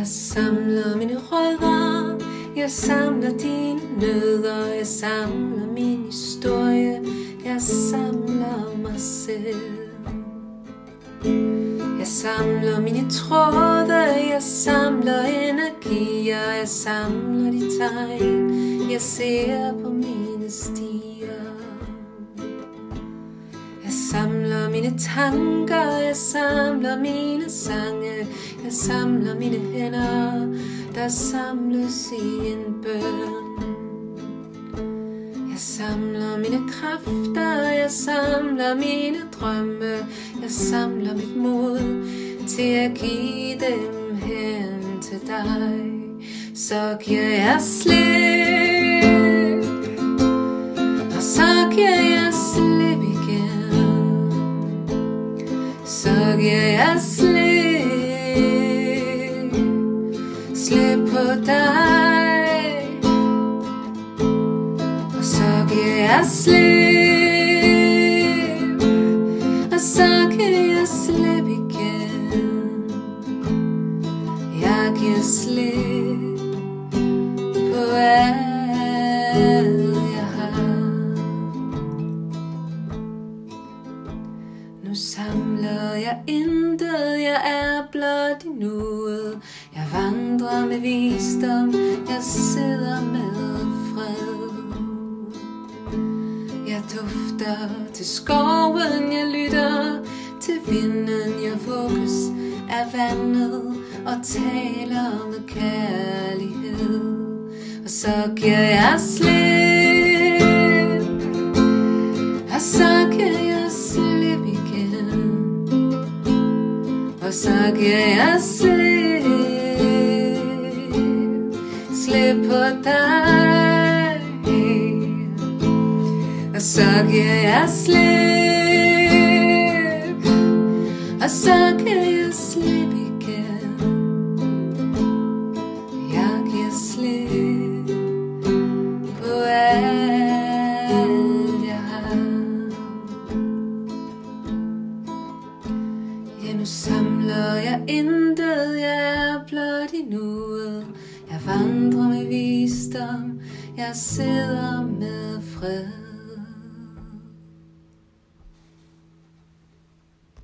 Jeg samler mine rødder, jeg samler dine nødder, jeg samler min historie, jeg samler mig selv. Jeg samler mine tråde, jeg samler energier, jeg samler de tegn, jeg ser på mine stier. Jeg samler mine tanker, jeg samler mine sange, jeg samler mine hænder, der samles i en bøn. Jeg samler mine kræfter, jeg samler mine drømme, jeg samler mit mod til at give dem hen til dig. Så giver jeg slip, dig. Og så giver jeg slip, og så kan jeg slip igen. Jeg giver slip på alt jeg har. Nu samler jeg intet, jeg er blot i nuet. Jeg vandrer med visdom, jeg sidder med fred. Jeg dufter til skoven, jeg lytter til vinden, jeg vugges af vandet og taler med kærlighed. Og så giver jeg slip, og så giver jeg slip igen. Og så giver jeg slip, slip på dig. Og så giver jeg slip, og så giver jeg slip igen. Ja, nu samler jeg intet, jeg er blot i nuet. Jeg vandrer med visdom, jeg sidder med fred.